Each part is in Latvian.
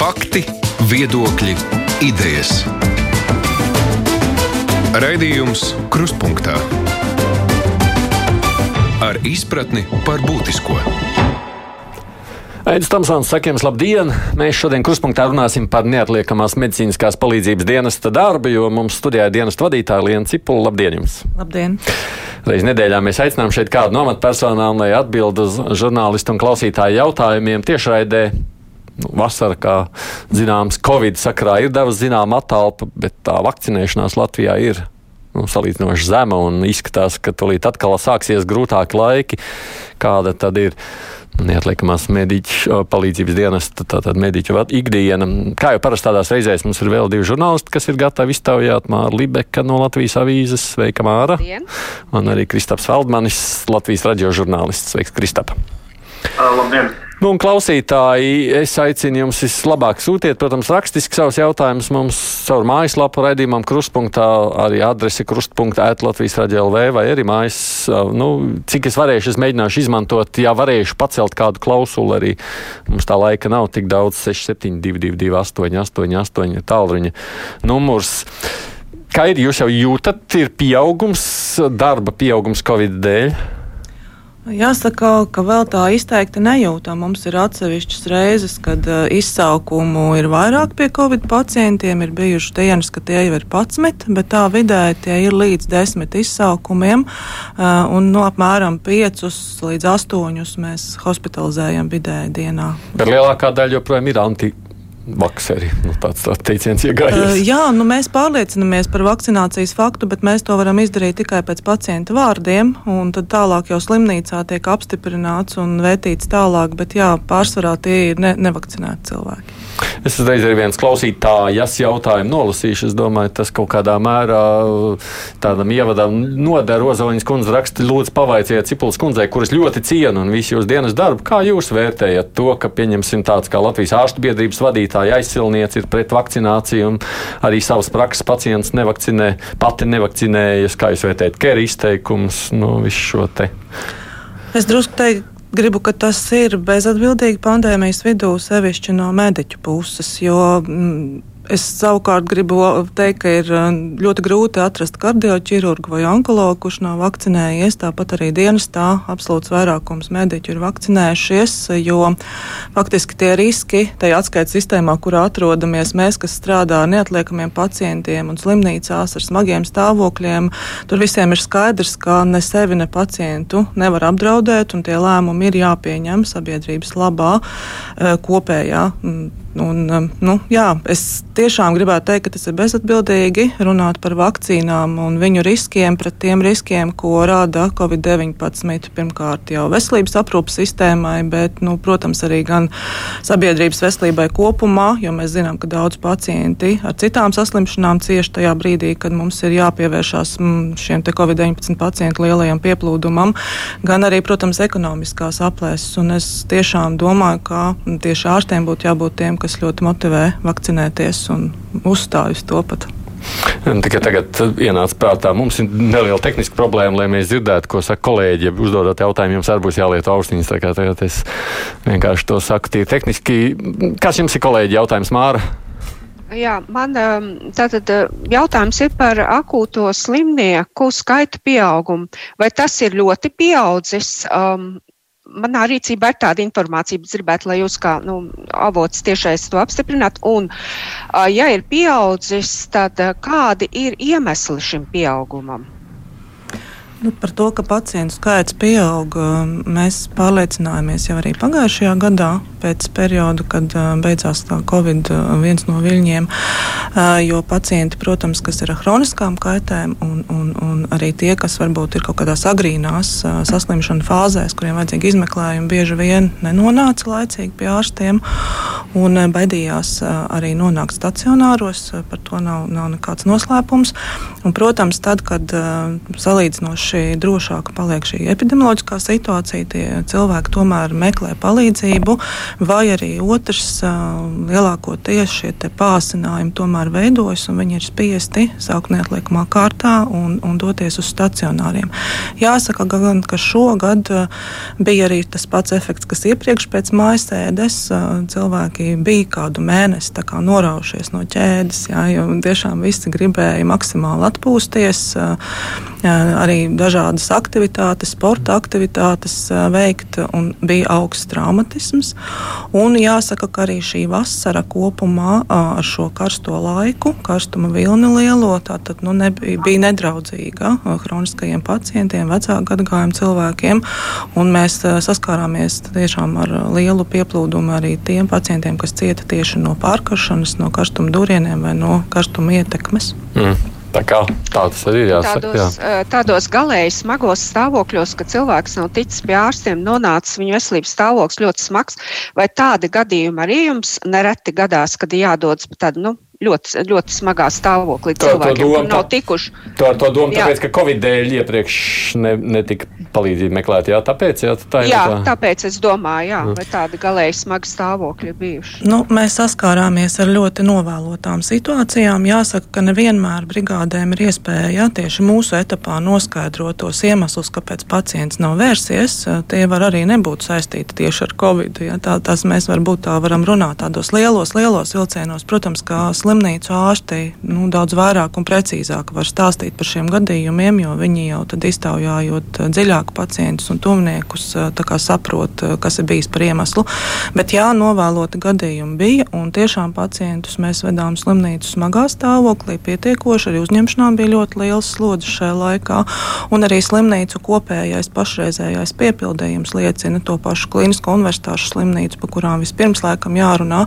Fakti, viedokļi, idejas. Raidījums Krustpunktā ar izpratni par būtisko. Aizsmeļamies, Tamsons, sakiem, labdien! Mēs šodien kruspunktā runāsim par neatliekamās medicīniskās palīdzības dienesta darbu, jo mums studijā ir dienesta vadītāja Liena Cipula. Labdien! Jums. Labdien! Reiz nedēļā mēs aicinām šeit kādu no amatpersonām, lai atbild uz žurnālistu un klausītāju jautājumiem tiešraidē. Nu, vasara, kā zināms, Covid sakrā ir devusi zinām attālpu, bet tā vakcinēšanās Latvijā ir nu, salīdzinoši zema un izskatās, ka tūlīt atkal sāksies grūtāki laiki. Kāda tad ir? neatliekamās mediķu palīdzības dienas, tātad mediķu ikdiena. Kā jau parasti tādās reizēs mums ir vēl divi žurnālisti, kas ir gatavi iztaujāt. Māra Libeka no Latvijas avīzes, sveika Māra. Dien. Un arī Kristaps Valdmanis, Latvijas radio žurnālists. Sveiks, Kristap! Labdien! Nu, un klausītāji, es aicinu jums vislabāk sūtiet, protams, rakstiski savus jautājumus mums caur mājaslapu raidījumam krustpunktā, arī adrese krustpunktā ēt Latvijas radio LV vai arī mājas, nu, cik es varēšu, es mēģināšu izmantot, ja varēšu pacelt kādu klausulu arī. Mums tā laika nav tik daudz, 6722 888 tālruņa numurs. Kā ir, jūs jau jūtat, ir pieaugums, darba pieaugums Covid dēļ? Jāsaka, ka vēl tā izteikti nejūtam. Mums ir atsevišķas reizes, kad uh, izsaukumu ir vairāk pie covid pacientiem. Ir bijušas dienas, ka tie jau ir 11, bet tā vidēji tie ir līdz 10 izsaukumiem. Uh, un no apmēram 5 līdz 8 mēs hospitalizējam vidēji dienā. Bet lielākā daļa joprojām ir anti vakseri. Nu, tāds tā teiciens iegājies. Uh, jā, nu mēs pārliecinamies par vakcinācijas faktu, bet mēs to varam izdarīt tikai pēc pacienta vārdiem. Tad tālāk jau slimnīcā tiek apstiprināts un vērtīts tālāk, bet jā, pārsvarā tie ir ne, nevakcinēti cilvēki. Es reiz arī viens klausītājas jautājumu nolasīšu. Es domāju, tas kaut kādā mērā tādam ievadam noder. Rozaliņas kundze raksta, lūdzu, pavaiciet Cipulas kundzei, kuras ļoti cienu un visu jūsu dienas darbu. Kā jūs vērtējat to, ka, pieņemsim, tāds kā Latvijas ārstu biedrības vadītāja aizsilniece ir pret vakcināciju un arī savas prakses pacients nevakcinē, pati nevakcinējas? Kā jūs vērtējat kēri izteikums, nu, visu šo te? Es drusku teiktu, Gribu, ka tas ir bezatbildīgi pandēmijas vidū, sevišķi no mediķu puses, jo mm, Es savukārt gribu teikt, ka ir uh, ļoti grūti atrast kardioķirurgu vai onkologu, kurš nav vakcinējies. Tāpat arī dienestā absolūts vairākums mediķu ir vakcinējušies, jo faktiski tie riski tajā atskaites sistēmā, kurā atrodamies mēs, kas strādā ar neatliekamiem pacientiem un slimnīcās ar smagiem stāvokļiem, tur visiem ir skaidrs, ka ne sevi, ne pacientu nevar apdraudēt, un tie lēmumi ir jāpieņem sabiedrības labā uh, kopējā Un, um, nu, jā, es tiešām gribētu teikt, ka tas ir bezatbildīgi runāt par vakcīnām un viņu riskiem pret tiem riskiem, ko rada Covid-19. Pirmkārt, jau veselības aprūpas sistēmai, bet, nu, protams, arī gan sabiedrības veselībai kopumā, jo mēs zinām, ka daudz pacienti ar citām saslimšanām cieši tajā brīdī, kad mums ir jāpievēršās mm, šiem Covid-19 pacientu lielajam pieplūdumam, gan arī, protams, ekonomiskās aplēses. Un es tiešām domāju, ka tieši ārstiem būtu jābūt tiem, kas ļoti motivē vakcinēties un uzstāj uz to pat. Tikai tagad ienāca prātā, mums ir neliela tehniska problēma, lai mēs dzirdētu, ko saka kolēģi. Ja uzdodot jautājumu, jums arī būs jālieto austiņas. Tā kā tagad es vienkārši to saku tie tehniski. Kas jums ir kolēģi jautājums, Māra? Jā, man um, tātad uh, jautājums ir par akūto slimnieku skaitu pieaugumu. Vai tas ir ļoti pieaudzis? Um, manā rīcībā ir tāda informācija, bet gribētu, lai jūs kā nu, avots tiešais to apstiprināt. Un, ja ir pieaudzis, tad kādi ir iemesli šim pieaugumam? Nu, par to, ka pacientu skaits pieauga, mēs pārliecinājāmies jau arī pagājušajā gadā, pēc perioda, kad beidzās tā Covid viens no viļņiem. Jo pacienti, protams, kas ir ar chroniskām kaitēm, un, un, un arī tie, kas varbūt ir kaut kādās agrīnās saslimšanas fāzēs, kuriem vajadzīgi izmeklējumi, bieži vien nenonāca laicīgi pie ārstiem un baidījās arī nonākt stacionāros. Par to nav, nav nekāds noslēpums. Un, protams, tad, kad salīdzinoši droši, drošāka paliek šī epidemioloģiskā situācija. Tie cilvēki tomēr meklē palīdzību, vai arī otrs lielākoties šie pāsinājumi tomēr veidojas, un viņi ir spiesti saukt neatliekamā kārtā un, un doties uz stacionāriem. Jāsaka gan, ka šogad bija arī tas pats efekts, kas iepriekš pēc mājasēdes cilvēki bija kādu mēnesi kā noraušies no ķēdes, jā, jo tiešām visi gribēja maksimāli atpūsties, arī dažādas aktivitātes, sporta aktivitātes veikt, un bija augsts traumatisms. Un jāsaka, ka arī šī vasara kopumā ar šo karsto laiku, karstuma vilni lielo, tātad nu, nebija, bija nedraudzīga hroniskajiem pacientiem, vecāku gadagājumu cilvēkiem, un mēs saskārāmies tiešām ar lielu pieplūdumu arī tiem pacientiem, kas cieta tieši no pārkaršanas, no karstuma durieniem vai no karstuma ietekmes. Mm. Tā kā tā tas arī ir jāsaka. Tādos, jā. tādos galēji smagos stāvokļos, kad cilvēks nav ticis pie ārstiem, nonācis viņa veselības stāvoklis ļoti smags, vai tādi gadījumi arī jums nereti gadās, kad jādodas pa tādu, nu, ļoti, ļoti smagā stāvoklī to, cilvēkiem, to doma, nav tikuši. To ar to domu, jā. tāpēc, ka Covid dēļ iepriekš ne, netika palīdzību meklēt, jā, tāpēc, jā, tā jā, tā. tāpēc es domāju, jā, vai tādi galēji smagi stāvokļi bijuši. Nu, mēs saskārāmies ar ļoti novēlotām situācijām. Jāsaka, ka nevienmēr brigādēm ir iespēja jā, tieši mūsu etapā noskaidrot tos iemeslus, kāpēc pacients nav vērsies. Tie var arī nebūt saistīti tieši ar Covid. Jā, tā, tas mēs varbūt tā varam runāt tādos lielos, lielos vilcienos. Protams, kā slimnīcu ārsti nu, daudz vairāk un precīzāk var stāstīt par šiem gadījumiem, jo viņi jau tad iztaujājot eh, dziļāk pacientus un tuvniekus, eh, saprot, eh, kas ir bijis par iemeslu. Bet jā, novēloti gadījumi bija, un tiešām pacientus mēs vedām slimnīcu smagā stāvoklī pietiekoši. Arī uzņemšanām bija ļoti liels slodzes šajā laikā, un arī slimnīcu kopējais pašreizējais piepildījums liecina to pašu klīnisko universitāšu slimnīcu, par kurām vispirms laikam jārunā.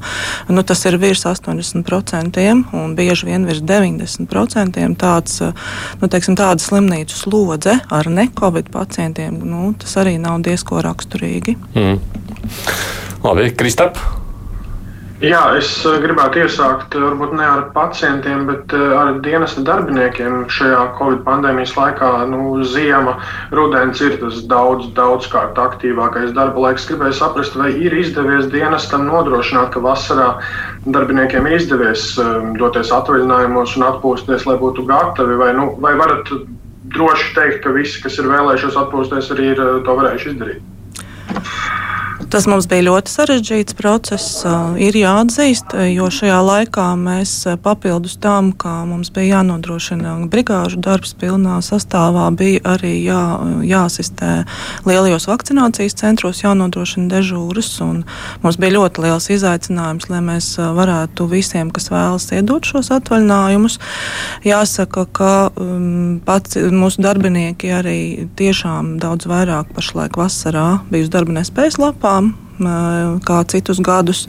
Nu, tas ir virs 80% un bieži vien virs 90% tāds, nu, teiksim, tāda slimnīcu slodze ar ne-covid pacientiem, nu, tas arī nav diezko raksturīgi. Mm. Labi, Kristap! Jā, es eh, gribētu iesākt eh, varbūt ne ar pacientiem, bet eh, ar dienesta darbiniekiem šajā Covid pandēmijas laikā. Nu, ziema, rudens ir tas daudz, daudzkārt aktīvākais darba laiks. Gribēju saprast, vai ir izdevies dienestam nodrošināt, ka vasarā darbiniekiem izdevies doties atvaļinājumos un atpūsties, lai būtu gatavi, vai, nu, vai varat droši teikt, ka visi, kas ir vēlējušies atpūsties, arī ir to varējuši izdarīt? Tas mums bija ļoti sarežģīts process, ir jāatzīst, jo šajā laikā mēs papildus tam, kā mums bija jānodrošina brigāžu darbs pilnā sastāvā, bija arī jā, jāasistē lielajos vakcinācijas centros, jānodrošina dežūras. Mums bija ļoti liels izaicinājums, lai mēs varētu visiem, kas vēlas iedot šos atvaļinājumus. Jāsaka, ka um, pats mūsu darbinieki arī tiešām daudz vairāk pašlaik vasarā bija uz darba nespējas lapām kā citus gadus.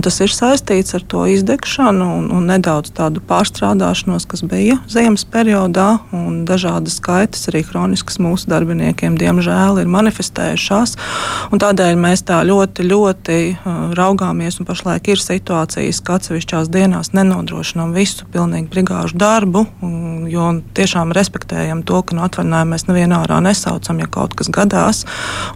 Tas ir saistīts ar to izdegšanu un, un nedaudz tādu pārstrādāšanos, kas bija ziemas periodā. Dažādas skaitas arī kroniskas mūsu darbiniekiem, diemžēl, ir manifestējušās. Tādēļ mēs tā ļoti, ļoti raugāmies. Pašlaik ir situācijas, ka atsevišķās dienās nenodrošinām visu pilnīgi brigāžu darbu, jo tiešām respektējam to, ka no atvaļinājuma mēs nevienā ārā nesaucam, ja kaut kas gadās.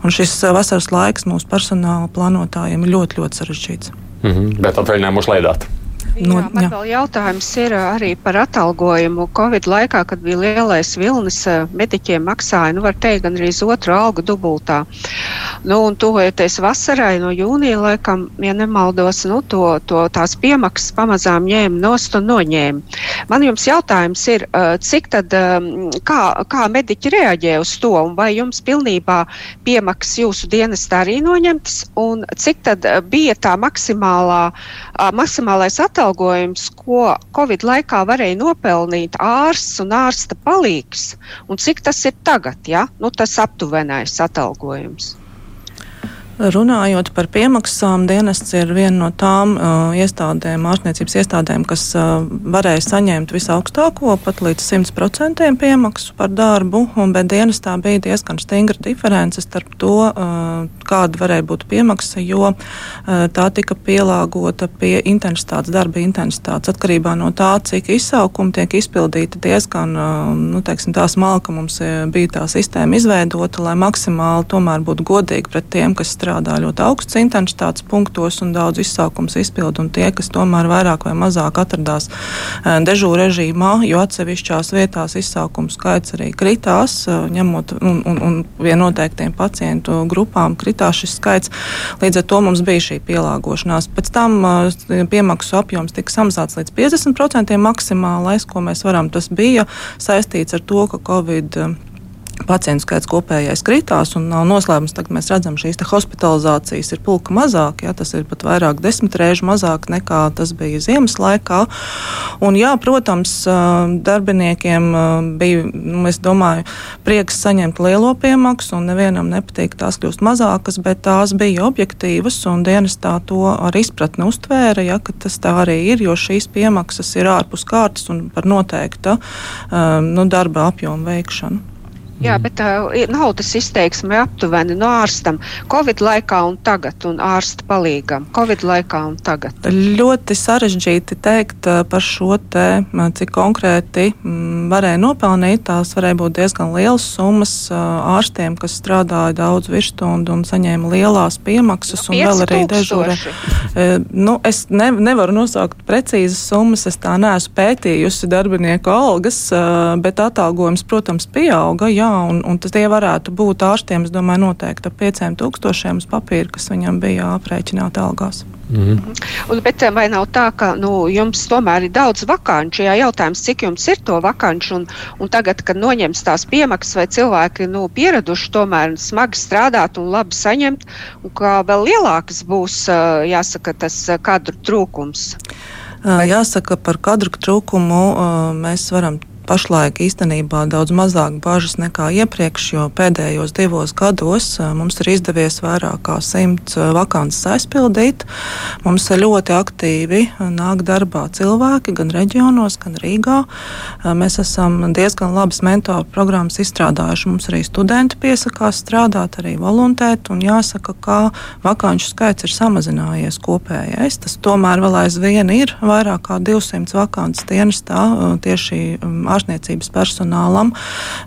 Un šis vasaras laiks mūsu personāla plānotājiem ir ļoti, ļoti sarežģīts. Mm -hmm, bet atvaļinājumu uzlaidāt. No, jā, man jā. vēl jautājums ir arī par atalgojumu. Covid laikā, kad bija lielais vilnis, mediķiem maksāja, nu, var teikt, gan arī otru algu dubultā. Nu, un tuvojoties vasarai, no jūnija laikam, ja nemaldos, nu, to, to tās piemaksas pamazām ņēma nost un noņēma. Man jums jautājums ir, cik tad, kā, kā mediķi reaģē uz to, un vai jums pilnībā piemaksas jūsu dienestā arī noņemtas, un cik tad bija tā maksimālā, maksimālais atalgojums? Atalgojums, ko Covid laikā varēja nopelnīt ārsts un ārsta palīgs, un cik tas ir tagad, ja? nu, tas aptuvenais atalgojums. Runājot par piemaksām, dienests ir viena no tām uh, iestādēm, ārstniecības iestādēm, kas uh, varēja saņemt visaugstāko, pat līdz 100% piemaksu par darbu, un, bet dienestā bija diezgan stingra diference starp to, uh, kāda varēja būt piemaksa, jo uh, tā tika pielāgota pie intensitātes, darba intensitātes, atkarībā no tā, cik izsaukumi tiek izpildīti diezgan, uh, nu, teiksim, tā smalka mums uh, bija tā sistēma izveidota, lai maksimāli tomēr būtu godīgi pret tiem, kas strādā strādā ļoti augsts intensitātes punktos un daudz izsaukums izpildu, un tie, kas tomēr vairāk vai mazāk atradās dežūra režīmā, jo atsevišķās vietās izsaukumu skaits arī kritās, ņemot un, un, un vien noteiktiem pacientu grupām kritās šis skaits. Līdz ar to mums bija šī pielāgošanās. Pēc tam piemaksu apjoms tika samazināts līdz 50% maksimālais, ko mēs varam. Tas bija saistīts ar to, ka Covid pacientu skaits kopējais kritās un nav noslēpums. Tagad mēs redzam, šīs hospitalizācijas ir pulka mazāk, ja, tas ir pat vairāk desmit reižu mazāk nekā tas bija ziemas laikā. Un, jā, protams, darbiniekiem bija, nu, es domāju, prieks saņemt lielo piemaksu, un nevienam nepatīk tās kļūst mazākas, bet tās bija objektīvas, un dienestā to ar izpratni uztvēra, ja, ka tas tā arī ir, jo šīs piemaksas ir ārpus kārtas un par noteikta nu, darba apjomu veikšanu. Jā, bet uh, naudas izteiksme aptuveni no ārstam Covid laikā un tagad, un ārsta palīgam Covid laikā un tagad. Ļoti sarežģīti teikt par šo te, cik konkrēti m, varēja nopelnīt. Tās varēja būt diezgan lielas summas ārstiem, kas strādāja daudz virsstundu un saņēma lielās piemaksas, nu, un vēl arī dežūrē. nu, es ne, nevaru nosaukt precīzas summas, es tā neesmu pētījusi darbinieku algas, bet atalgojums, protams, pieauga. Jā, un, un tie varētu būt ārstiem, es domāju, noteikti ap 5000 uz papīra, kas viņam bija aprēķināti algās. Mm -hmm. un, bet vai nav tā, ka nu, jums tomēr ir daudz vakanču? Jā, jautājums, cik jums ir to vakanču, un, un tagad, kad noņems tās piemaksas, vai cilvēki nu, pieraduši tomēr smagi strādāt un labi saņemt, un kā vēl lielāks būs, jāsaka, tas kadru trūkums? Jāsaka, par kadru trūkumu mēs varam pašlaik īstenībā daudz mazāk bažas nekā iepriekš, jo pēdējos divos gados mums ir izdevies vairāk kā simts vakances aizpildīt. Mums ļoti aktīvi nāk darbā cilvēki gan reģionos, gan Rīgā. Mēs esam diezgan labas mentoru programmas izstrādājuši. Mums arī studenti piesakās strādāt, arī voluntēt, un jāsaka, ka vakanču skaits ir samazinājies kopējais. Tas tomēr vēl aizvien ir vairāk kā 200 vakances dienestā tieši ārstniecības personālam.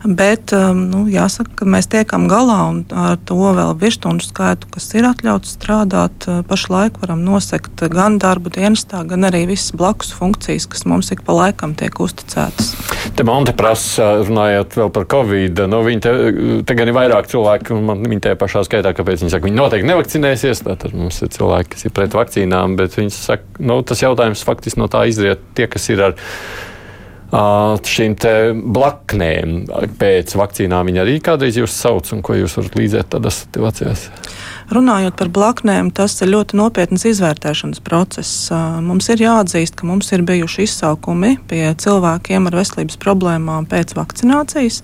Bet um, nu, jāsaka, ka mēs tiekam galā un ar to vēl virsstundu skaitu, kas ir atļauts strādāt, uh, pašlaik varam nosekt gan darbu dienestā, gan arī visas blakus funkcijas, kas mums ik pa laikam tiek uzticētas. Te Monte prasa, runājot vēl par Covid, nu, viņi te, te gan ir vairāk cilvēku, un man viņi te pašā skaitā, kāpēc viņi saka, viņi noteikti nevakcinēsies, tātad mums ir cilvēki, kas ir pret vakcīnām, bet viņi saka, nu, tas jautājums faktiski no tā izriet tie, kas ir ar šīm blaknēm pēc vakcīnām. Viņi arī kādreiz jūs sauc, un ko jūs varat līdzēt tādās situācijās? Runājot par blaknēm, tas ir ļoti nopietns izvērtēšanas process. Mums ir jāatzīst, ka mums ir bijuši izsaukumi pie cilvēkiem ar veselības problēmām pēc vakcinācijas.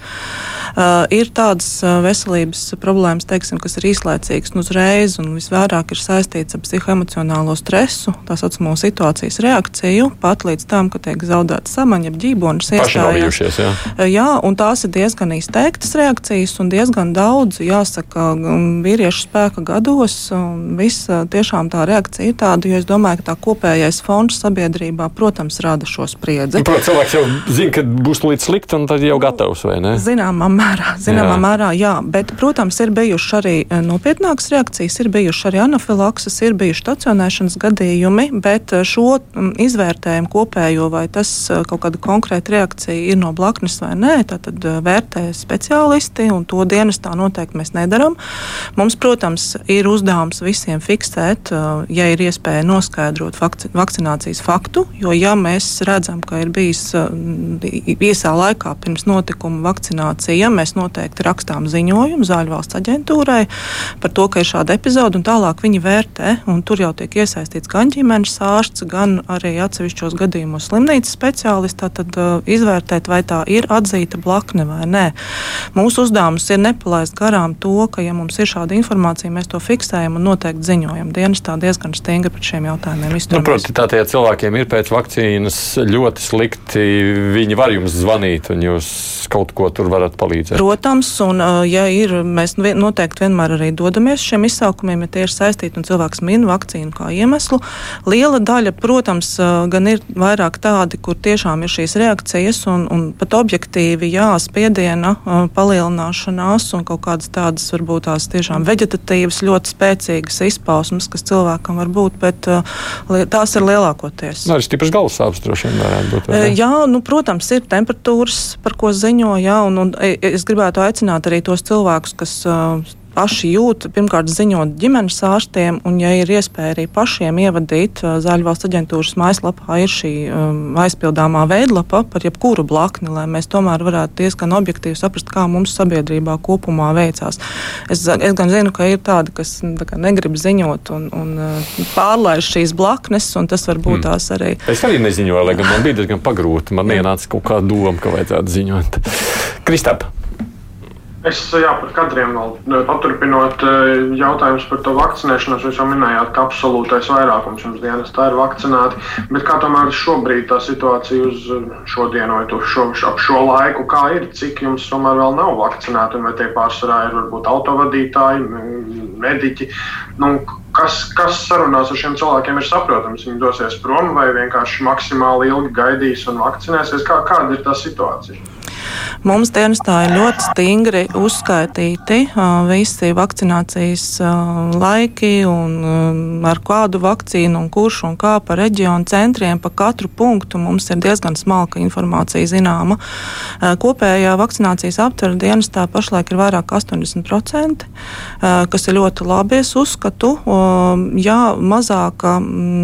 Ir tādas veselības problēmas, teiksim, kas ir īslaicīgas un uzreiz, un visvairāk ir saistīts ar psihoemocionālo stresu, tā saucamo situācijas reakciju, pat līdz tam, ka tiek zaudēta samaņa, ģībonis iestājās. Jā. jā, un tās ir diezgan izteiktas reakcijas un diezgan daudz, jāsaka, vīriešu spēka gados. Viss tiešām tā reakcija ir tāda, jo es domāju, ka tā kopējais fons sabiedrībā, protams, rada šo spriedzi. Nu, protams, cilvēks jau zina, ka būs līdz slikti, un tad jau gatavs, vai ne? Zināmā mērā, zināmā jā. mērā, jā. Bet, protams, ir bijušas arī nopietnākas reakcijas, ir bijušas arī anafilakses, ir bijuši stacionēšanas gadījumi, bet šo izvērtējumu kopējo vai tas kaut kāda konkrēta reakcija ir no blaknes vai nē, tad vērtē speciālisti, un to dienestā noteikti mēs nedaram. Mums, protams, ir uzdevums visiem fiksēt, uh, ja ir iespēja noskaidrot vakcinācijas faktu, jo ja mēs redzam, ka ir bijis uh, īsā laikā pirms notikuma vakcinācija, mēs noteikti rakstām ziņojumu Zāļu valsts aģentūrai par to, ka ir šāda epizode, un tālāk viņi vērtē, tur jau tiek iesaistīts gan ģimenes ārsts, gan arī atsevišķos gadījumos slimnīcas speciālists, tad uh, izvērtēt, vai tā ir atzīta blakne vai nē. Mūsu uzdevums ir nepalaist garām to, ka, ja mums ir šāda informācija, mēs to fiksējam un noteikti ziņojam. Dienas tā diezgan stingri pret šiem jautājumiem izturās. Nu, Protams, tā tie cilvēkiem ir pēc vakcīnas ļoti slikti. Viņi var jums zvanīt, un jūs kaut ko tur varat palīdzēt. Protams, un ja ir, mēs noteikti vienmēr arī dodamies šiem izsaukumiem, ja tie ir saistīti un cilvēks min vakcīnu kā iemeslu. Liela daļa, protams, gan ir vairāk tādi, kur tiešām ir šīs reakcijas un, un pat objektīvi jā, spiediena palielināšanās un kaut kādas tādas varbūt tās tiešām veģetatīvas ļoti spēcīgas izpausmes, kas cilvēkam var būt, bet tās ir lielākoties. Nu, arī stipras galvas sāpes droši vien varētu būt. Vai? Jā, nu, protams, ir temperatūras, par ko ziņo, jā, un, un es gribētu aicināt arī tos cilvēkus, kas paši jūt, pirmkārt, ziņot ģimenes ārstiem, un, ja ir iespēja arī pašiem ievadīt, Zāļu valsts aģentūras mājaslapā ir šī um, aizpildāmā veidlapa par jebkuru blakni, lai mēs tomēr varētu diezgan objektīvi saprast, kā mums sabiedrībā kopumā veicās. Es, es gan zinu, ka ir tādi, kas nu, tā negrib ziņot un, un pārlaiž šīs blaknes, un tas var būt mm. tās arī. Es arī neziņoju, lai gan man bija diezgan pagrūti. Man ienāca kaut kāda doma, ka vajadzētu ziņot. Kristap! Es jā, par kadriem vēl paturpinot jautājumus par to vakcinēšanos. Jūs jau minējāt, ka absolūtais vairākums jums dienas tā ir vakcinēti. Bet kā tomēr šobrīd tā situācija uz šodienu vai šo, ap šo laiku, kā ir, cik jums tomēr vēl nav vakcinēti un vai tie pārsvarā ir varbūt autovadītāji, mediķi? Nu, kas, kas sarunās ar šiem cilvēkiem ir saprotams? Viņi dosies prom vai vienkārši maksimāli ilgi gaidīs un vakcinēsies? Kā, kāda ir tā situācija? Mums dienestā ir ļoti stingri uzskaitīti visi vakcinācijas laiki un ar kādu vakcīnu un kurš un kā pa reģionu centriem. Pa katru punktu mums ir diezgan smalka informācija zināma. Kopējā vakcinācijas aptvera dienestā pašlaik ir vairāk kā 80%, kas ir ļoti labi. Es uzskatu, ja mazāka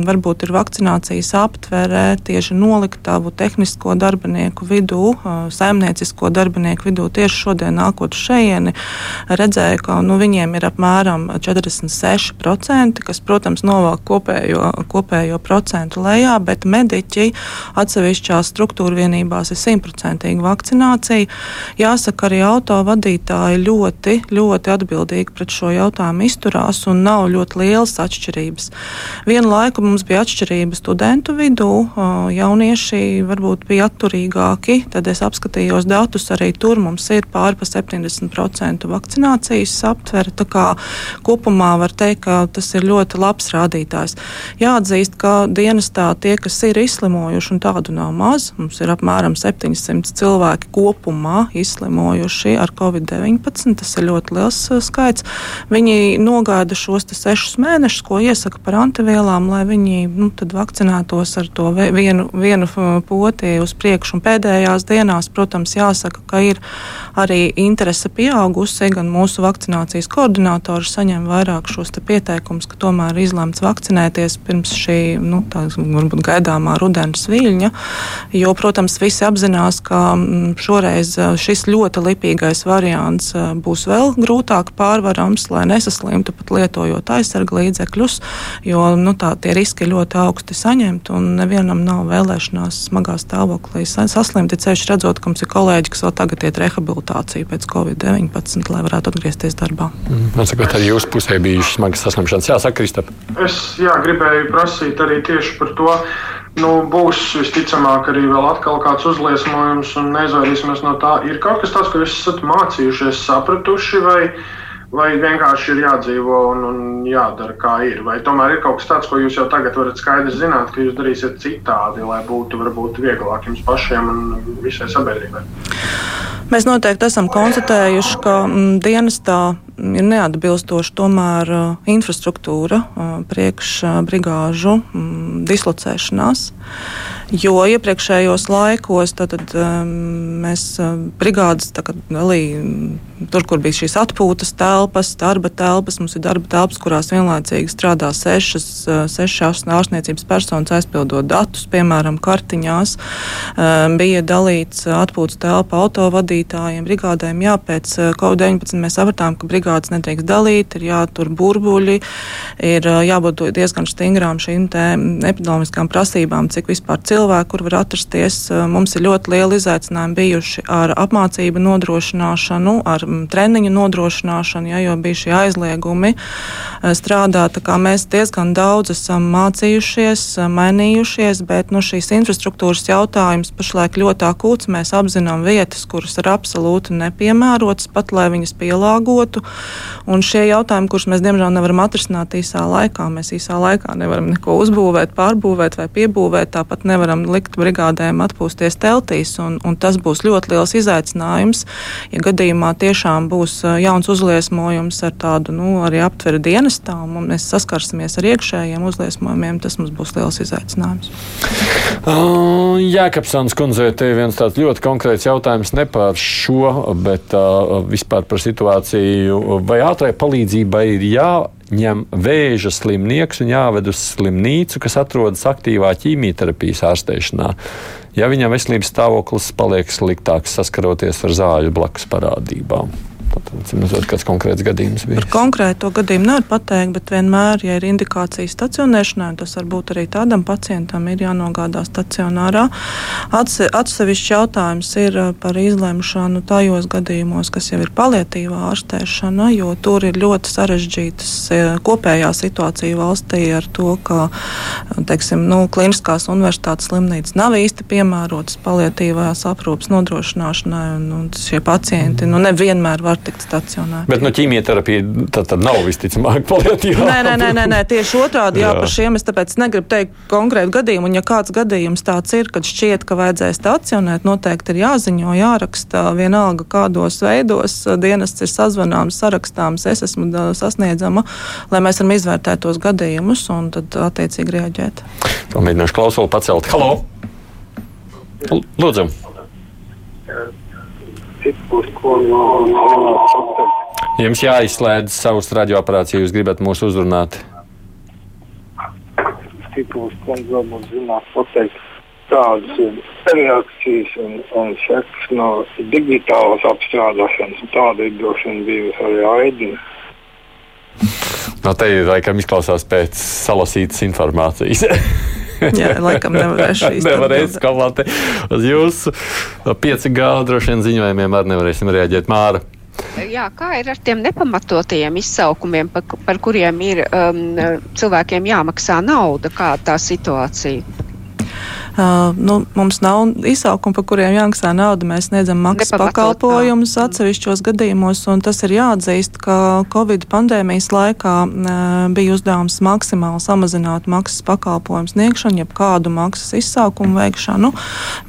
varbūt ir vakcinācijas aptverē tieši noliktavu tehnisko darbinieku vidū, saimniecisko publisko darbinieku vidū tieši šodien nākot šejieni, redzēju, ka nu, viņiem ir apmēram 46%, kas, protams, novāk kopējo, kopējo procentu lejā, bet mediķi atsevišķās struktūra vienībās ir simtprocentīga vakcinācija. Jāsaka, arī autovadītāji ļoti, ļoti atbildīgi pret šo jautājumu izturās un nav ļoti lielas atšķirības. Vienu laiku mums bija atšķirība studentu vidū, jaunieši varbūt bija atturīgāki, tad es apskatījos datus datus arī tur mums ir pāri pa 70% vakcinācijas aptvere. Tā kā kopumā var teikt, ka tas ir ļoti labs rādītājs. Jāatzīst, ka dienestā tie, kas ir izslimojuši, un tādu nav maz, mums ir apmēram 700 cilvēki kopumā izslimojuši ar covid-19. Tas ir ļoti liels uh, skaits. Viņi nogaida šos sešus mēnešus, ko iesaka par antivielām, lai viņi nu, vakcinētos ar to vienu, vienu uh, poti uz priekšu. Un pēdējās dienās, protams, jāsaka, jāsaka, ka ir arī interese pieaugusi. Gan mūsu vakcinācijas koordinātori saņem vairāk šos pieteikumus, ka tomēr ir izlemts vakcinēties pirms šī nu, tā, varbūt gaidāmā rudens viļņa. Jo, protams, visi apzinās, ka mm, šoreiz šis ļoti lipīgais variants būs vēl grūtāk pārvarams, lai nesaslimtu pat lietojot aizsarga līdzekļus, jo nu, tā, tie riski ir ļoti augsti saņemt un nevienam nav vēlēšanās smagā stāvoklī saslimt. Ceļš redzot, ka mums ir kolēģi, kolēģi, kas vēl tagad iet rehabilitāciju pēc covid-19, lai varētu atgriezties darbā. Mm. Man saka, arī jūsu pusē bijušas smagas saslimšanas. Jā, saka, Kristap. Es jā, gribēju prasīt arī tieši par to. Nu, būs visticamāk arī vēl atkal kāds uzliesmojums, un neizvairīsimies no tā. Ir kaut kas tāds, ko jūs esat mācījušies, sapratuši, vai, vai vienkārši ir jādzīvo un, un jādara, kā ir. Vai tomēr ir kaut kas tāds, ko jūs jau tagad varat skaidri zināt, ka jūs darīsiet citādi, lai būtu varbūt vieglāk jums pašiem un visai sabiedrībai? Mēs noteikti esam konstatējuši, ka mm, dienestā ir neatbilstoša tomēr uh, infrastruktūra uh, priekš uh, brigāžu m, dislocēšanās. Jo iepriekšējos laikos tad, um, mēs brigādes dalījām tur, kur bija šīs atpūtas telpas, darba telpas. Mums ir darba telpas, kurās vienlaicīgi strādā sešas, sešas ārstniecības personas, aizpildot datus, piemēram, kartiņās. Um, bija dalīts atpūtas telpa autovadītājiem, brigādēm. Jā, pēc Covid-19 mēs sapratām, ka brigādes nedrīkst dalīt, ir jātur burbuļi, ir jābūt diezgan stingrām šīm epidemiskām prasībām, cik vispār cilvēku, kur var atrasties. Eh, mums ir ļoti lieli izaicinājumi bijuši ar apmācību nodrošināšanu, ar treniņu nodrošināšanu, ja, jo bija šie aizliegumi eh, strādāt. Mēs diezgan daudz esam mācījušies, eh, mainījušies, bet nu, šīs infrastruktūras jautājums pašlaik ļoti akūts. Mēs apzinām vietas, kuras ir absolūti nepiemērotas, pat lai viņas pielāgotu. Un šie jautājumi, kurus mēs diemžēl nevaram atrisināt īsā laikā, mēs īsā laikā nevaram neko uzbūvēt, pārbūvēt vai piebūvēt. Tāpat nevaram likt brigādēm atpūsties teltīs, un, un tas būs ļoti liels izaicinājums, ja gadījumā tiešām būs jauns uzliesmojums ar tādu nu, arī aptveru dienestā, un mēs saskarsimies ar iekšējiem uzliesmojumiem, tas mums būs liels izaicinājums. Uh, Jēkabsons kundzei te viens tāds ļoti konkrēts jautājums ne par šo, bet uh, vispār par situāciju. Vai ātrai palīdzībai ir jāņem vēža slimnieks un jāved uz slimnīcu, kas atrodas aktīvā ķīmijterapijas ārstēšanā? ja viņam veselības stāvoklis paliek sliktāks saskaroties ar zāļu blakus parādībām. Nezinu, kāds konkrēts gadījums bija. Par konkrēto gadījumu nevar pateikt, bet vienmēr, ja ir indikācija stacionēšanai, tas var būt arī tādam pacientam, ir jānogādā stacionārā. Atsevišķi jautājums ir uh, par izlemšanu tajos gadījumos, kas jau ir palietīvā ārstēšana, jo tur ir ļoti sarežģītas uh, kopējā situācija valstī ar to, ka teiksim, nu, kliniskās universitātes slimnīcas nav īsti piemērotas palietīvās aprūpas nodrošināšanai, un, un šie pacienti nu, nevienmēr var tikt stacionēti. Bet no nu, ķīmijterapija tad, tad nav visticamāk paliatīvā. Nē, nē, nē, nē, nē tieši otrādi. Jā, jā, par šiem es tāpēc negribu teikt konkrētu gadījumu. Un ja kāds gadījums tāds ir, kad šķiet, ka vajadzēs stacionēt, noteikti ir jāziņo, jāraksta vienalga kādos veidos. Dienests ir sazvanāms, sarakstāms, es esmu sasniedzama, lai mēs varam izvērtēt tos gadījumus un tad attiecīgi reaģēt. Mēģināšu klausuli pacelt. Halo! Lūdzu! Tipus, ko no Jums jāizslēdz savus radioaparātus, ja jūs gribat mūs uzrunāt. Tipus, ko varbūt zināt pateikt tādas reakcijas un, un sekas no digitālas apstrādāšanas. Tāda ir droši vien bijusi arī aidina. No te ir laikam izklausās pēc salasītas informācijas. Jā, laikam nevarēšu īsti. Nevarēs komentēt uz jūsu 5G droši vien ziņojumiem arī nevarēsim reaģēt Māra. Jā, kā ir ar tiem nepamatotajiem izsaukumiem, par, par kuriem ir um, cilvēkiem jāmaksā nauda? Kāda tā situācija? Uh, nu, mums nav izsaukumi, par kuriem jāmaksā nauda. Mēs sniedzam maksas pakalpojumus atsevišķos gadījumos, un tas ir jāatzīst, ka Covid pandēmijas laikā uh, bija uzdevums maksimāli samazināt maksas pakalpojumu sniegšanu, jeb kādu maksas izsaukumu veikšanu,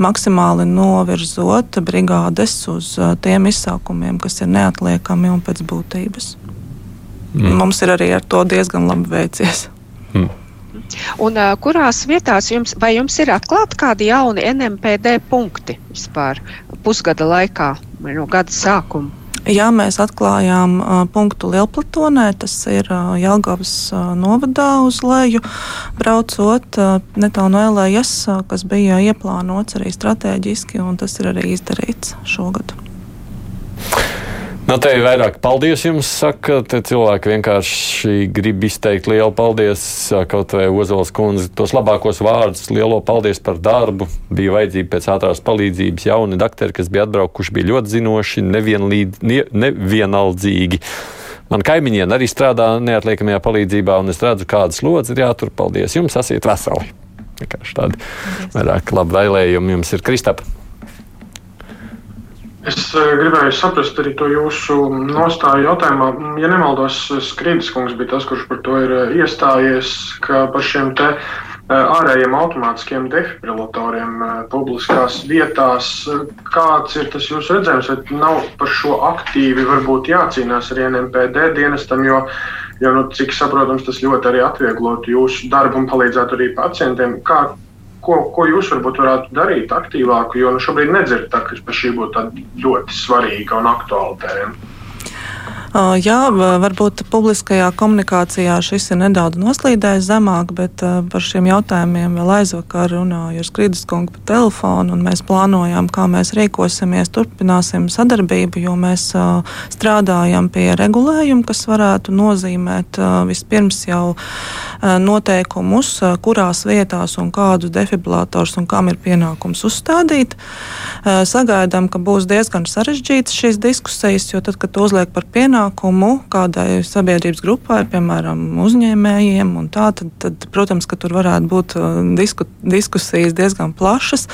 maksimāli novirzot brigādes uz uh, tiem izsaukumiem, kas ir neatliekami un pēc būtības. Mm. Mums ir arī ar to diezgan labi veicies. Mm. Un uh, kurās vietās jums, vai jums ir atklāti kādi jauni NMPD punkti vispār pusgada laikā no gada sākuma? Jā, mēs atklājām uh, punktu Lielplatonē, tas ir uh, Jāgavas uh, novadā uz leju, braucot uh, netālu no LES, uh, kas bija ieplānots arī strateģiski, un tas ir arī izdarīts šogad. Nu, te ir vairāk paldies jums, saka, te cilvēki vienkārši grib izteikt lielu paldies, kaut vai Ozols kundze, tos labākos vārdus, lielo paldies par darbu. Bija vajadzība pēc ātrās palīdzības jauni doktori, kas bija atbraukuši, bija ļoti zinoši, nevienlīd, ne, nevienaldzīgi. Man kaimiņiem arī strādā neatliekamajā palīdzībā, un es redzu, kādas lodziņas ir jātur. Paldies jums, esiet veseli! Tādi vairāk labi vēlējumi jums ir Kristapa. Es eh, gribēju saprast arī to jūsu nostāju jautājumā. Ja nemaldos, Skrīdis kungs bija tas, kurš par to ir eh, iestājies, ka par šiem te eh, ārējiem automātiskiem defibrilatoriem publiskās vietās. Kāds ir tas jūsu redzējums, vai nav par šo aktīvi varbūt jācīnās ar NMPD dienestam, jo, jo nu, cik saprotams, tas ļoti arī atvieglotu jūsu darbu un palīdzētu arī pacientiem. Kā, ko, ko jūs varbūt varētu darīt aktīvāk, jo nu, šobrīd nedzirdat, ka šī būtu ļoti svarīga un aktuāla tēma. Jā, varbūt publiskajā komunikācijā šis ir nedaudz noslīdējis zemāk, bet par šiem jautājumiem vēl aizvakar runāju ar Skrīdus kungu pa telefonu, un mēs plānojam, kā mēs rīkosimies, turpināsim sadarbību, jo mēs strādājam pie regulējuma, kas varētu nozīmēt vispirms jau noteikumus, kurās vietās un kādus defibrilātors un kam ir pienākums uzstādīt. Sagaidām, ka būs diezgan sarežģītas šīs diskusijas, jo tad, kad uzliek par pienākumu, pienākumu kādai sabiedrības grupai, piemēram, uzņēmējiem, tā, tad, tad, protams, ka tur varētu būt uh, disku, diskusijas diezgan plašas.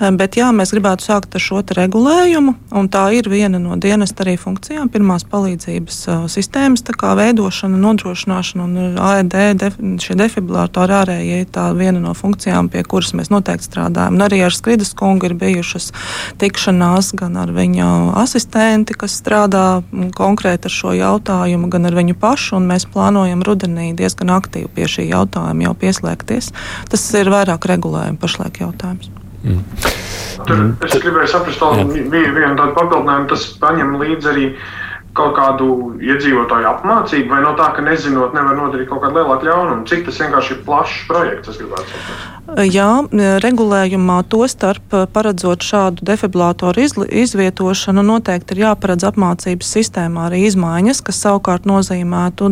Uh, bet jā, mēs gribētu sākt ar šo regulējumu, un tā ir viena no dienesta arī funkcijām - pirmās palīdzības uh, sistēmas veidošana, nodrošināšana un AED def, šie defibrilatori ārējie ir tā viena no funkcijām, pie kuras mēs noteikti strādājam. Un arī ar Skridas kungu ir bijušas tikšanās gan ar viņa asistenti, kas strādā konkrēti ar šo jautājumu, gan ar viņu pašu, un mēs plānojam rudenī diezgan aktīvi pie šī jautājuma jau pieslēgties. Tas ir vairāk regulējumi pašlaik jautājums. Mm. Tur es gribēju saprast, ka bija viena tāda papildinājuma, tas paņem līdzi arī kaut kādu iedzīvotāju apmācību, vai no tā, ka nezinot, nevar nodarīt kaut kādu lielāku ļaunumu? Cik tas vienkārši ir plašs projekts, es gribētu saprast. Jā, regulējumā to starp paredzot šādu defibrillātoru izvietošanu, noteikti ir jāparedz apmācības sistēmā arī izmaiņas, kas savukārt nozīmētu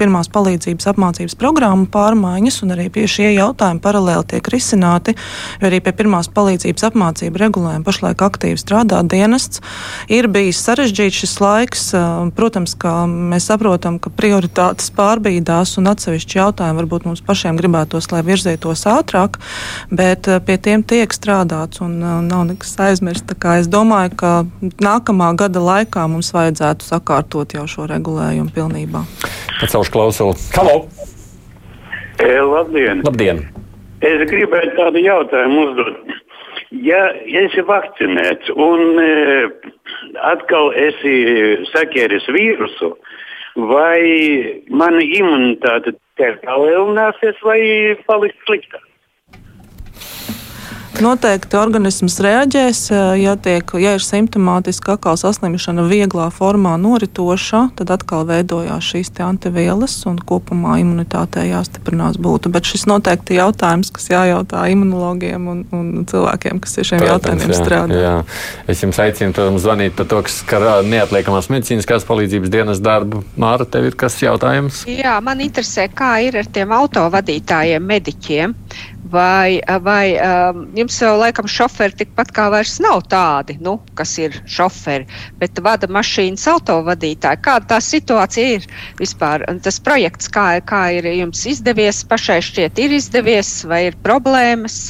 pirmās palīdzības apmācības programmu pārmaiņas, un arī pie šie jautājumi paralēli tiek risināti, jo arī pie pirmās palīdzības apmācību regulējuma pašlaik aktīvi strādā dienests. Ir bijis sarežģīts šis laiks, protams, ka mēs saprotam, ka prioritātes pārbīdās un atsevišķi jautājumi varbūt mums pašiem gribētos, lai virzītos ātrāk bet eh, pie tiem tiek strādāts un eh, nav nekas aizmirsts. Es domāju, ka nākamā gada laikā mums vajadzētu sakārtot jau šo regulējumu pilnībā. Pacelšu klausuli. Halo! E, labdien! Labdien! Es gribēju tādu jautājumu uzdot. Ja esi vakcinēts un e, atkal esi sakēris vīrusu, vai mana imunitāte tiek palielināsies vai paliks sliktāk? Noteikti organisms reaģēs, ja, tiek, ja ir simptomātiska akāla saslimšana vieglā formā noritoša, tad atkal veidojās šīs antivielas un kopumā imunitātei jāstiprinās būtu. Bet šis noteikti ir jautājums, kas jājautā imunologiem un, un cilvēkiem, kas ir šiem Protams, jautājumiem jā, strādā. Jā. Es jums aicinu, protams, zvanīt par to, kas skar neatliekamās medicīniskās palīdzības dienas darbu. Māra, tev ir kas jautājums? Jā, man interesē, kā ir ar tiem autovadītājiem, mediķiem vai, vai um, jums jau laikam šoferi tikpat kā vairs nav tādi, nu, kas ir šoferi, bet vada mašīnas autovadītāji. Kāda tā situācija ir vispār? Un tas projekts, kā, kā ir jums izdevies, pašai šķiet ir izdevies, vai ir problēmas,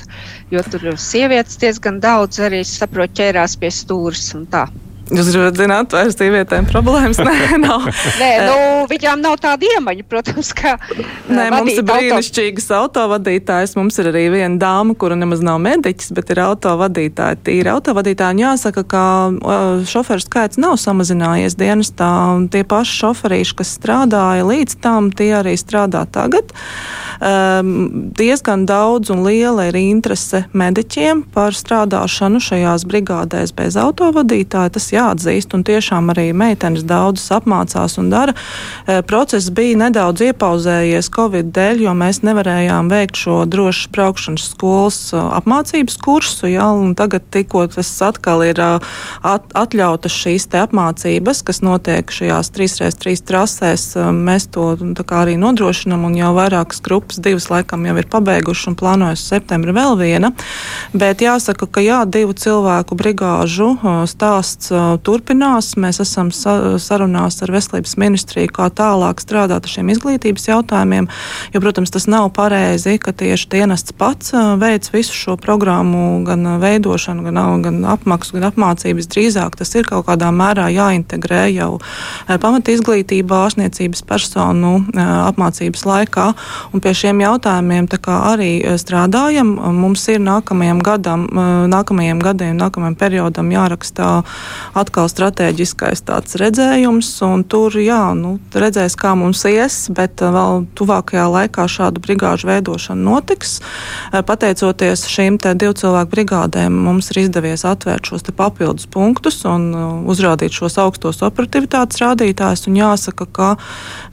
jo tur sievietes diezgan daudz arī, saprot, ķērās pie stūras un tā. Jūs gribat zināt, vai ar sievietēm problēmas? Nē, nav. Nē, nu, viņām nav tāda iemaņa, protams, ka. Nē, mums ir brīnišķīgas autovadītājas. Mums ir arī viena dāma, kura nemaz nav mediķis, bet ir autovadītāja. Tīri autovadītāji jāsaka, ka šoferu skaits nav samazinājies dienestā. Tie paši šoferīši, kas strādāja līdz tam, tie arī strādā tagad. Um, diezgan daudz un liela ir interese mediķiem par strādāšanu šajās brigādēs bez autovadītāja. Tas jāatzīst, un tiešām arī meitenes daudzas apmācās un dara. E, process bija nedaudz iepauzējies Covid dēļ, jo mēs nevarējām veikt šo drošas braukšanas skolas e, apmācības kursu. Ja, tagad tikko tas atkal ir e, at, atļautas šīs apmācības, kas notiek šajās 3x3 trasēs, mēs to arī nodrošinam, un jau vairākas grupas, divas laikam jau ir pabeigušas un plānojas septembrī vēl viena. Bet jāsaka, ka jā, divu cilvēku brigāžu stāsts turpinās. Mēs esam sarunās ar veselības ministriju, kā tālāk strādāt ar šiem izglītības jautājumiem. Jo, protams, tas nav pareizi, ka tieši dienests pats veic visu šo programmu, gan veidošanu, gan, gan apmaksu, gan apmācības. Drīzāk tas ir kaut kādā mērā jāintegrē jau pamat izglītībā, ārstniecības personu apmācības laikā. Un pie šiem jautājumiem arī strādājam. Mums ir nākamajam gadam, nākamajiem gadiem, nākamajam periodam jāraksta atkal strateģiskais tāds redzējums, un tur, jā, nu, redzēs, kā mums ies, bet uh, vēl tuvākajā laikā šādu brigāžu veidošana notiks. Uh, pateicoties šīm divu cilvēku brigādēm, mums ir izdevies atvērt šos papildus punktus un uh, uzrādīt šos augstos operatīvitātes rādītājus, jāsaka, ka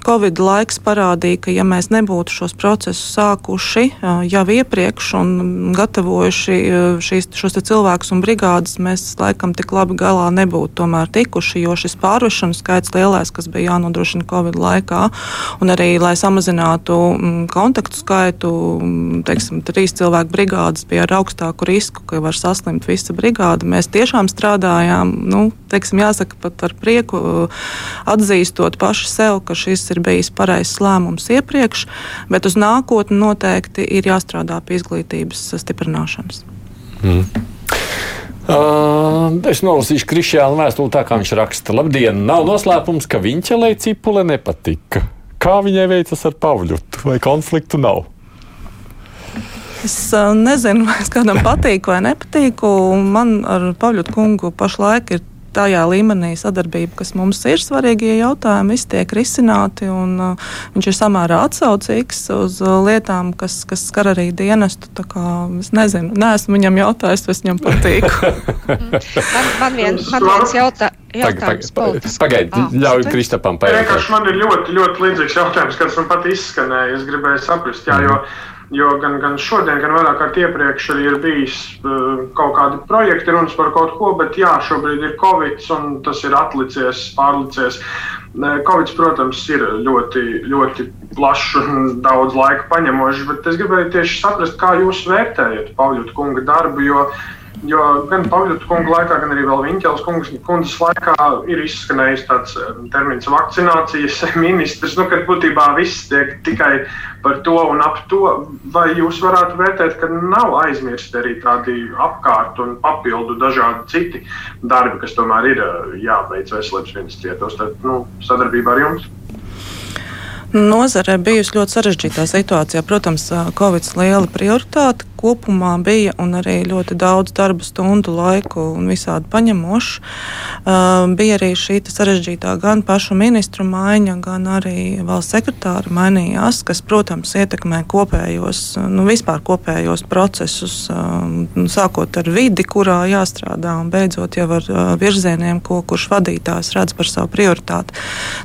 Covid laiks parādīja, ka ja mēs nebūtu šos procesus sākuši jau iepriekš un gatavojuši šīs, šos cilvēkus un brigādes, mēs laikam tik labi galā nebūtu nebūtu tomēr tikuši, jo šis pārvešanu skaits lielais, kas bija jānodrošina Covid laikā, un arī, lai samazinātu mm, kontaktu skaitu, mm, teiksim, trīs cilvēku brigādes bija ar augstāku risku, ka var saslimt visa brigāde. Mēs tiešām strādājām, nu, teiksim, jāsaka pat ar prieku atzīstot paši sev, ka šis ir bijis pareizs lēmums iepriekš, bet uz nākotni noteikti ir jāstrādā pie izglītības stiprināšanas. Mm. Uh, es nolasīšu Krišjānu vēstuli tā, kā viņš raksta. Labdien! Nav noslēpums, ka viņa Cipule nepatika. Kā viņai veicas ar Pavļutu? Vai konfliktu nav? Es nezinu, vai es kādam patīku vai nepatīku. Man ar Pāvļu kungu pašlaik ir tajā līmenī sadarbība, kas mums ir svarīgie jautājumi, visi tiek risināti. Un, uh, viņš ir samērā atsaucīgs uz uh, lietām, kas, kas skar arī dienestu. Es nezinu, neesmu viņam jautājis, vai es viņam patīku. man, man, vien, man viens jautā, jautājums. Pagaidiet, ah, ļauj Kristapam pajautāt. Man ir ļoti, ļoti līdzīgs jautājums, kas man pat izskanēja. Es gribēju saprast, jā, jo. Mm. Jo gan, gan šodien, gan vairāk kārt iepriekš arī ir bijis uh, kaut kādi projekti, runas par kaut ko, bet jā, šobrīd ir Covid un tas ir atlicies, pārlicies. Covid, protams, ir ļoti, ļoti plašs un daudz laika paņemošs, bet es gribēju tieši saprast, kā jūs vērtējat Pāvļa kunga darbu, jo Jo gan Pavļotu kungu laikā, gan arī Viņķels kundzes laikā ir izskanējis tāds eh, termins vakcinācijas ministrs, nu, kad būtībā viss tiek tikai par to un ap to. Vai jūs varētu vērtēt, ka nav aizmirsti arī tādi apkārt un papildu dažādi citi darbi, kas tomēr ir eh, jāveic veselības ministrijā, tos tad, nu, sadarbībā ar jums? Nozarē bijusi ļoti sarežģītā situācijā. Protams, Covid liela prioritāte kopumā bija arī ļoti daudz darba stundu laiku un visādi paņemoši. Uh, bija arī šī sarežģītā gan pašu ministru maiņa, gan arī valsts sekretāra mainījās, kas, protams, ietekmē kopējos, nu, vispār kopējos procesus, uh, sākot ar vidi, kurā jāstrādā, un beidzot jau ar uh, virzieniem, ko kurš vadītājs redz par savu prioritāti.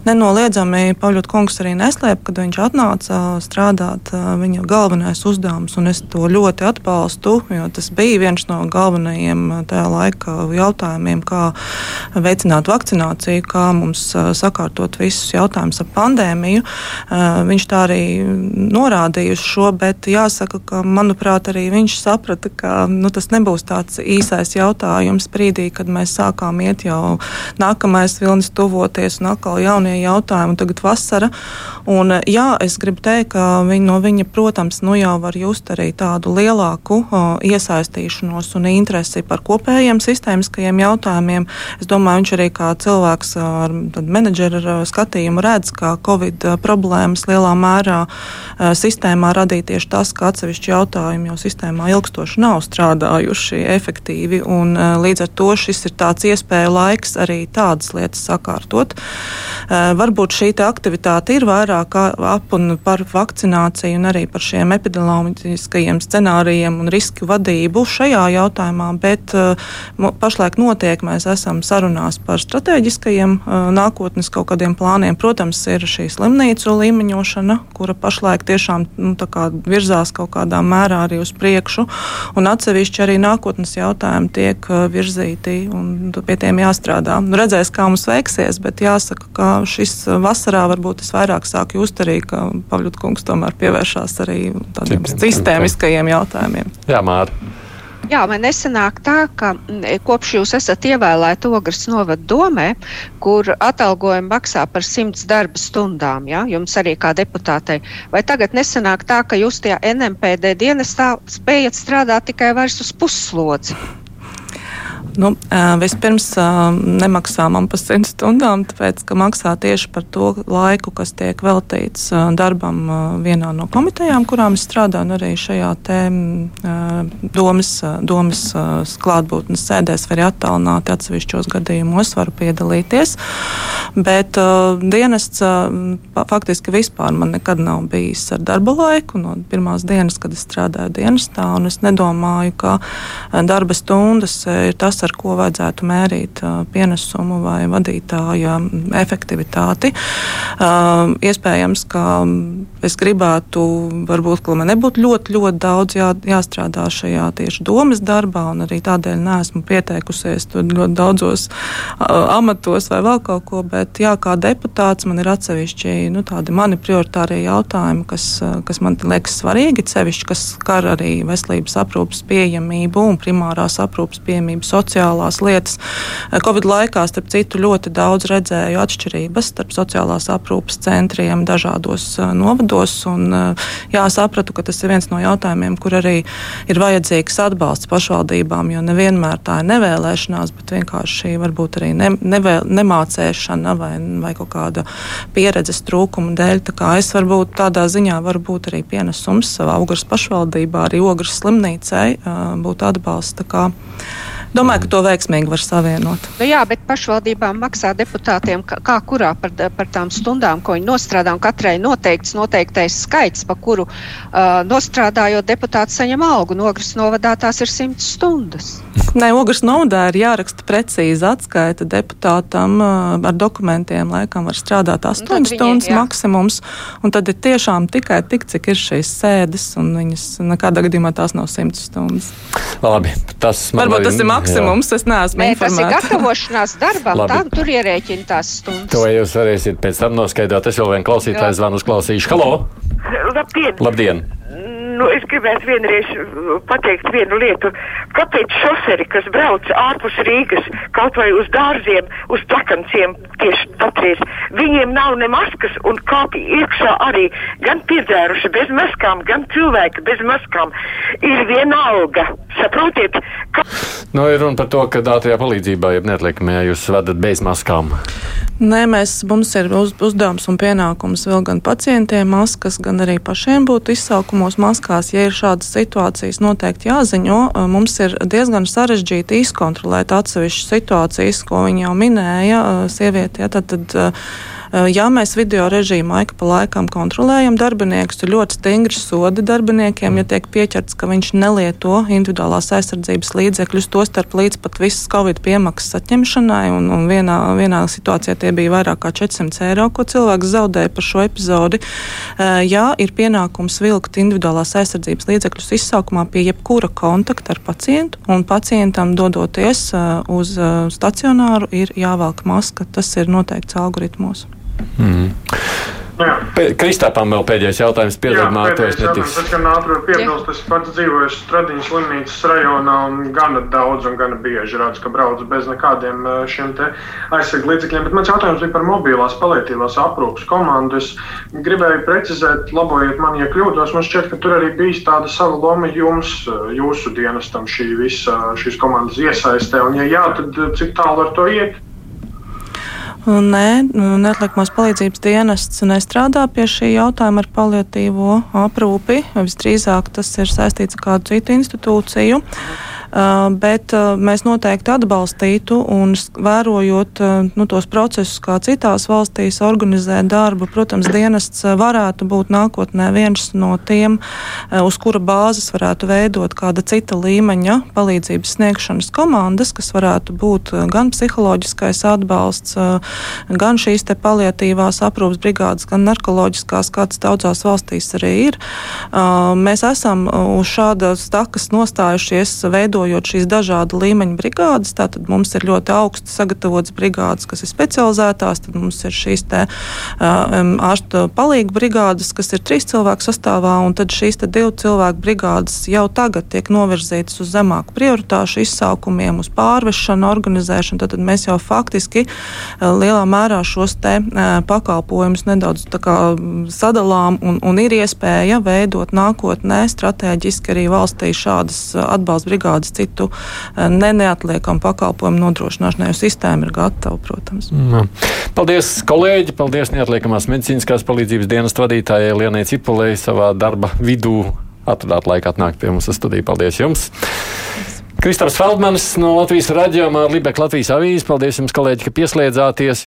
Nenoliedzami Pavļot kungs arī nes neslēp, kad viņš atnāca strādāt, viņa galvenais uzdevums, un es to ļoti atbalstu, jo tas bija viens no galvenajiem tajā laika jautājumiem, kā veicināt vakcināciju, kā mums sakārtot visus jautājumus ar pandēmiju. Viņš tā arī norādīja uz šo, bet jāsaka, ka, manuprāt, arī viņš saprata, ka nu, tas nebūs tāds īsais jautājums brīdī, kad mēs sākām iet jau nākamais vilnis tuvoties un atkal jaunie jautājumi, tagad vasara. Un, jā, es gribu teikt, ka viņ, no viņa, protams, nu jau var just arī tādu lielāku iesaistīšanos un interesi par kopējiem sistēmiskajiem jautājumiem. Es domāju, viņš arī kā cilvēks ar menedžera skatījumu redz, ka Covid problēmas lielā mērā sistēmā radīja tieši tas, ka atsevišķi jautājumi jau sistēmā ilgstoši nav strādājuši efektīvi. Un, līdz ar to šis ir tāds iespēja laiks arī tādas lietas sakārtot. Varbūt šī aktivitāte ir vairāk ap un par vakcināciju un arī par šiem epidemioloģiskajiem scenārijiem un risku vadību šajā jautājumā, bet uh, pašlaik notiek, mēs esam sarunās par strateģiskajiem uh, nākotnes kaut kādiem plāniem. Protams, ir šī slimnīcu līmeņošana, kura pašlaik tiešām nu, kā virzās kaut kādā mērā arī uz priekšu, un atsevišķi arī nākotnes jautājumi tiek uh, virzīti un pie tiem jāstrādā. Nu, redzēs, kā mums veiksies, bet jāsaka, ka šis vasarā varbūt es vairāk sāku just arī, ka Pavļut kungs tomēr pievēršās arī tādiem sistēmiskajiem jautājumiem. Jā, Māra. Jā, man nesanāk tā, ka kopš jūs esat ievēlēti Ogres novada domē, kur atalgojumi maksā par simts darba stundām, ja? jums arī kā deputātei, vai tagad nesanāk tā, ka jūs tajā NMPD dienestā spējat strādāt tikai vairs uz pusslodzi? Nu, vispirms nemaksā man par 100 stundām, tāpēc ka maksā tieši par to laiku, kas tiek veltīts darbam vienā no komitejām, kurām es strādāju, un arī šajā domas, domas klātbūtnes sēdēs vai attālināti atsevišķos gadījumos varu piedalīties. Bet uh, dienests uh, faktiski vispār man nekad nav bijis ar darba laiku no pirmās dienas, kad es strādāju dienestā, un es nedomāju, ka darba stundas ir tas, ar ko vajadzētu mērīt pienesumu vai vadītāja efektivitāti. Iespējams, ka es gribētu, varbūt, ka man nebūtu ļoti, ļoti daudz jā, jāstrādā šajā tieši domas darbā, un arī tādēļ neesmu pieteikusies ļoti daudzos amatos vai vēl kaut ko, bet jā, kā deputāts man ir atsevišķi nu, tādi mani prioritārie jautājumi, kas, kas man liekas svarīgi, sevišķi, kas skar arī veselības aprūpas pieejamību un primārās aprūpas pieejamību sociālajā sociālās lietas. Covid laikā, starp citu, ļoti daudz redzēju atšķirības starp sociālās aprūpas centriem dažādos novados. Un, jā, sapratu, ka tas ir viens no jautājumiem, kur arī ir vajadzīgs atbalsts pašvaldībām, jo nevienmēr tā ir nevēlēšanās, bet vienkārši varbūt arī ne, nevēl, nemācēšana vai, vai kaut kāda pieredzes trūkuma dēļ. Tā kā es varbūt tādā ziņā varu būt arī pienesums savā Ugras pašvaldībā, arī Ogras slimnīcai būt atbalsts. Domāju, ka to veiksmīgi var savienot. Nu jā, bet pašvaldībām maksā deputātiem kā, kā kurā par, par tām stundām, ko viņi nostrādā. Katrai noteikts noteiktais skaits, pa kuru uh, nostrādājot deputāts saņem algu. Nogras novadā tās ir 100 stundas. Nē, ogres novadā ir jāraksta precīzi atskaita deputātam uh, ar dokumentiem. Laikam var strādāt 8 viņi, stundas jā. maksimums. Un tad ir tiešām tikai tik, cik ir šīs sēdes, un viņas nekādā gadījumā tās nav 100 stundas. Labi, tas man Varbūt tas ir maksimums. Jā. Es neesmu Nē, tas ir gatavošanās darbam. Tā, tur ierēķina tās stundas. To jūs varēsiet pēc tam noskaidrot. Es vēl vienu klausītāju zvanu uzklausīšu. Halo! Labdien! Labdien nu, es gribētu vienreiz uh, pateikt vienu lietu. Kāpēc šoferi, kas brauc ārpus Rīgas, kaut vai uz dārziem, uz plakanciem, tieši patreiz, viņiem nav ne maskas un kāpj iekšā arī gan piedzēruši bez maskām, gan cilvēki bez maskām. Ir vienalga. Saprotiet? Ka... Nu, ir runa par to, ka dātajā palīdzībā, ja neatliekamajā jūs vedat bez maskām. Nē, mēs, mums ir uz, uzdevums un pienākums vēl gan pacientiem maskas, gan arī pašiem būt izsaukumos maskās. Ja ir šādas situācijas, noteikti jāziņo. Mums ir diezgan sarežģīti izkontrolēt atsevišķas situācijas, ko viņa jau minēja, sieviete. Ja, tad, tad, ja mēs video režīmu laika pa laikam kontrolējam darbiniekus, ir ļoti stingri sodi darbiniekiem, ja tiek pieķerts, ka viņš nelieto individuālās aizsardzības līdzekļus, tostarp līdz pat visas Covid piemaksas atņemšanai. Un, un vienā, vienā situācijā tie bija vairāk kā 400 eiro, ko cilvēks zaudēja par šo epizodi. Ja ir pienākums vilkt individuālās aizsardzības līdzekļus izsaukumā pie jebkura kontakta ar pacientu, un pacientam dodoties uz stacionāru, ir jāvelk maska. Tas ir noteikts algoritmos. Mm. Kristāpam vēl pēdējais jautājums. Piedodiet, to es netiks. Es gan ātri piebilst, es pats dzīvoju Stradiņas slimnīcas rajonā un gana daudz un gana bieži redzu, ka brauc bez nekādiem šiem te aizsargu līdzekļiem. Bet mans jautājums bija par mobilās palietīvās aprūpas komandu. Es gribēju precizēt, labojiet man, ja kļūdos. Man šķiet, ka tur arī bijis tāda sava loma jums, jūsu dienestam šī visa šīs komandas iesaistē. Un ja jā, tad cik tālu ar to iet? Nē, neatliekamās palīdzības dienests nestrādā pie šī jautājuma ar paliatīvo aprūpi. Visdrīzāk tas ir saistīts ar kādu citu institūciju. Mhm. Uh, bet uh, mēs noteikti atbalstītu un vērojot uh, nu, tos procesus, kā citās valstīs organizē darbu, protams, dienests varētu būt nākotnē viens no tiem, uz kura bāzes varētu veidot kāda cita līmeņa palīdzības sniegšanas komandas, kas varētu būt gan psiholoģiskais atbalsts, gan šīs te paliatīvās aprūpas brigādes, gan narkoloģiskās, kādas daudzās valstīs arī ir. Mēs esam uz šādas takas nostājušies veidot veidojot šīs dažādu līmeņu brigādes. Tātad mums ir ļoti augsti sagatavotas brigādes, kas ir specializētās, tad mums ir šīs te, um, ārstu palīgu brigādes, kas ir trīs cilvēku sastāvā, un tad šīs divu cilvēku brigādes jau tagad tiek novirzītas uz zemāku prioritāšu izsaukumiem, uz pārvešanu, organizēšanu. Tad, tad mēs jau faktiski lielā mērā šos te pakalpojumus nedaudz sadalām, un, un ir iespēja veidot nākotnē strateģiski arī valstī šādas atbalsta brigādes citu eh, ne neatliekamu pakalpojumu nodrošināšanai, jo sistēma ir gatava, protams. Mm. Paldies, kolēģi! Paldies neatliekamās medicīniskās palīdzības dienas vadītājai Lienai Cipulei savā darba vidū. Atradāt laiku atnākt pie mums uz studiju. Paldies jums! Kristofers Feldmanis no Latvijas raidījumā Libeka Latvijas avīzes. Paldies jums, kolēģi, ka pieslēdzāties!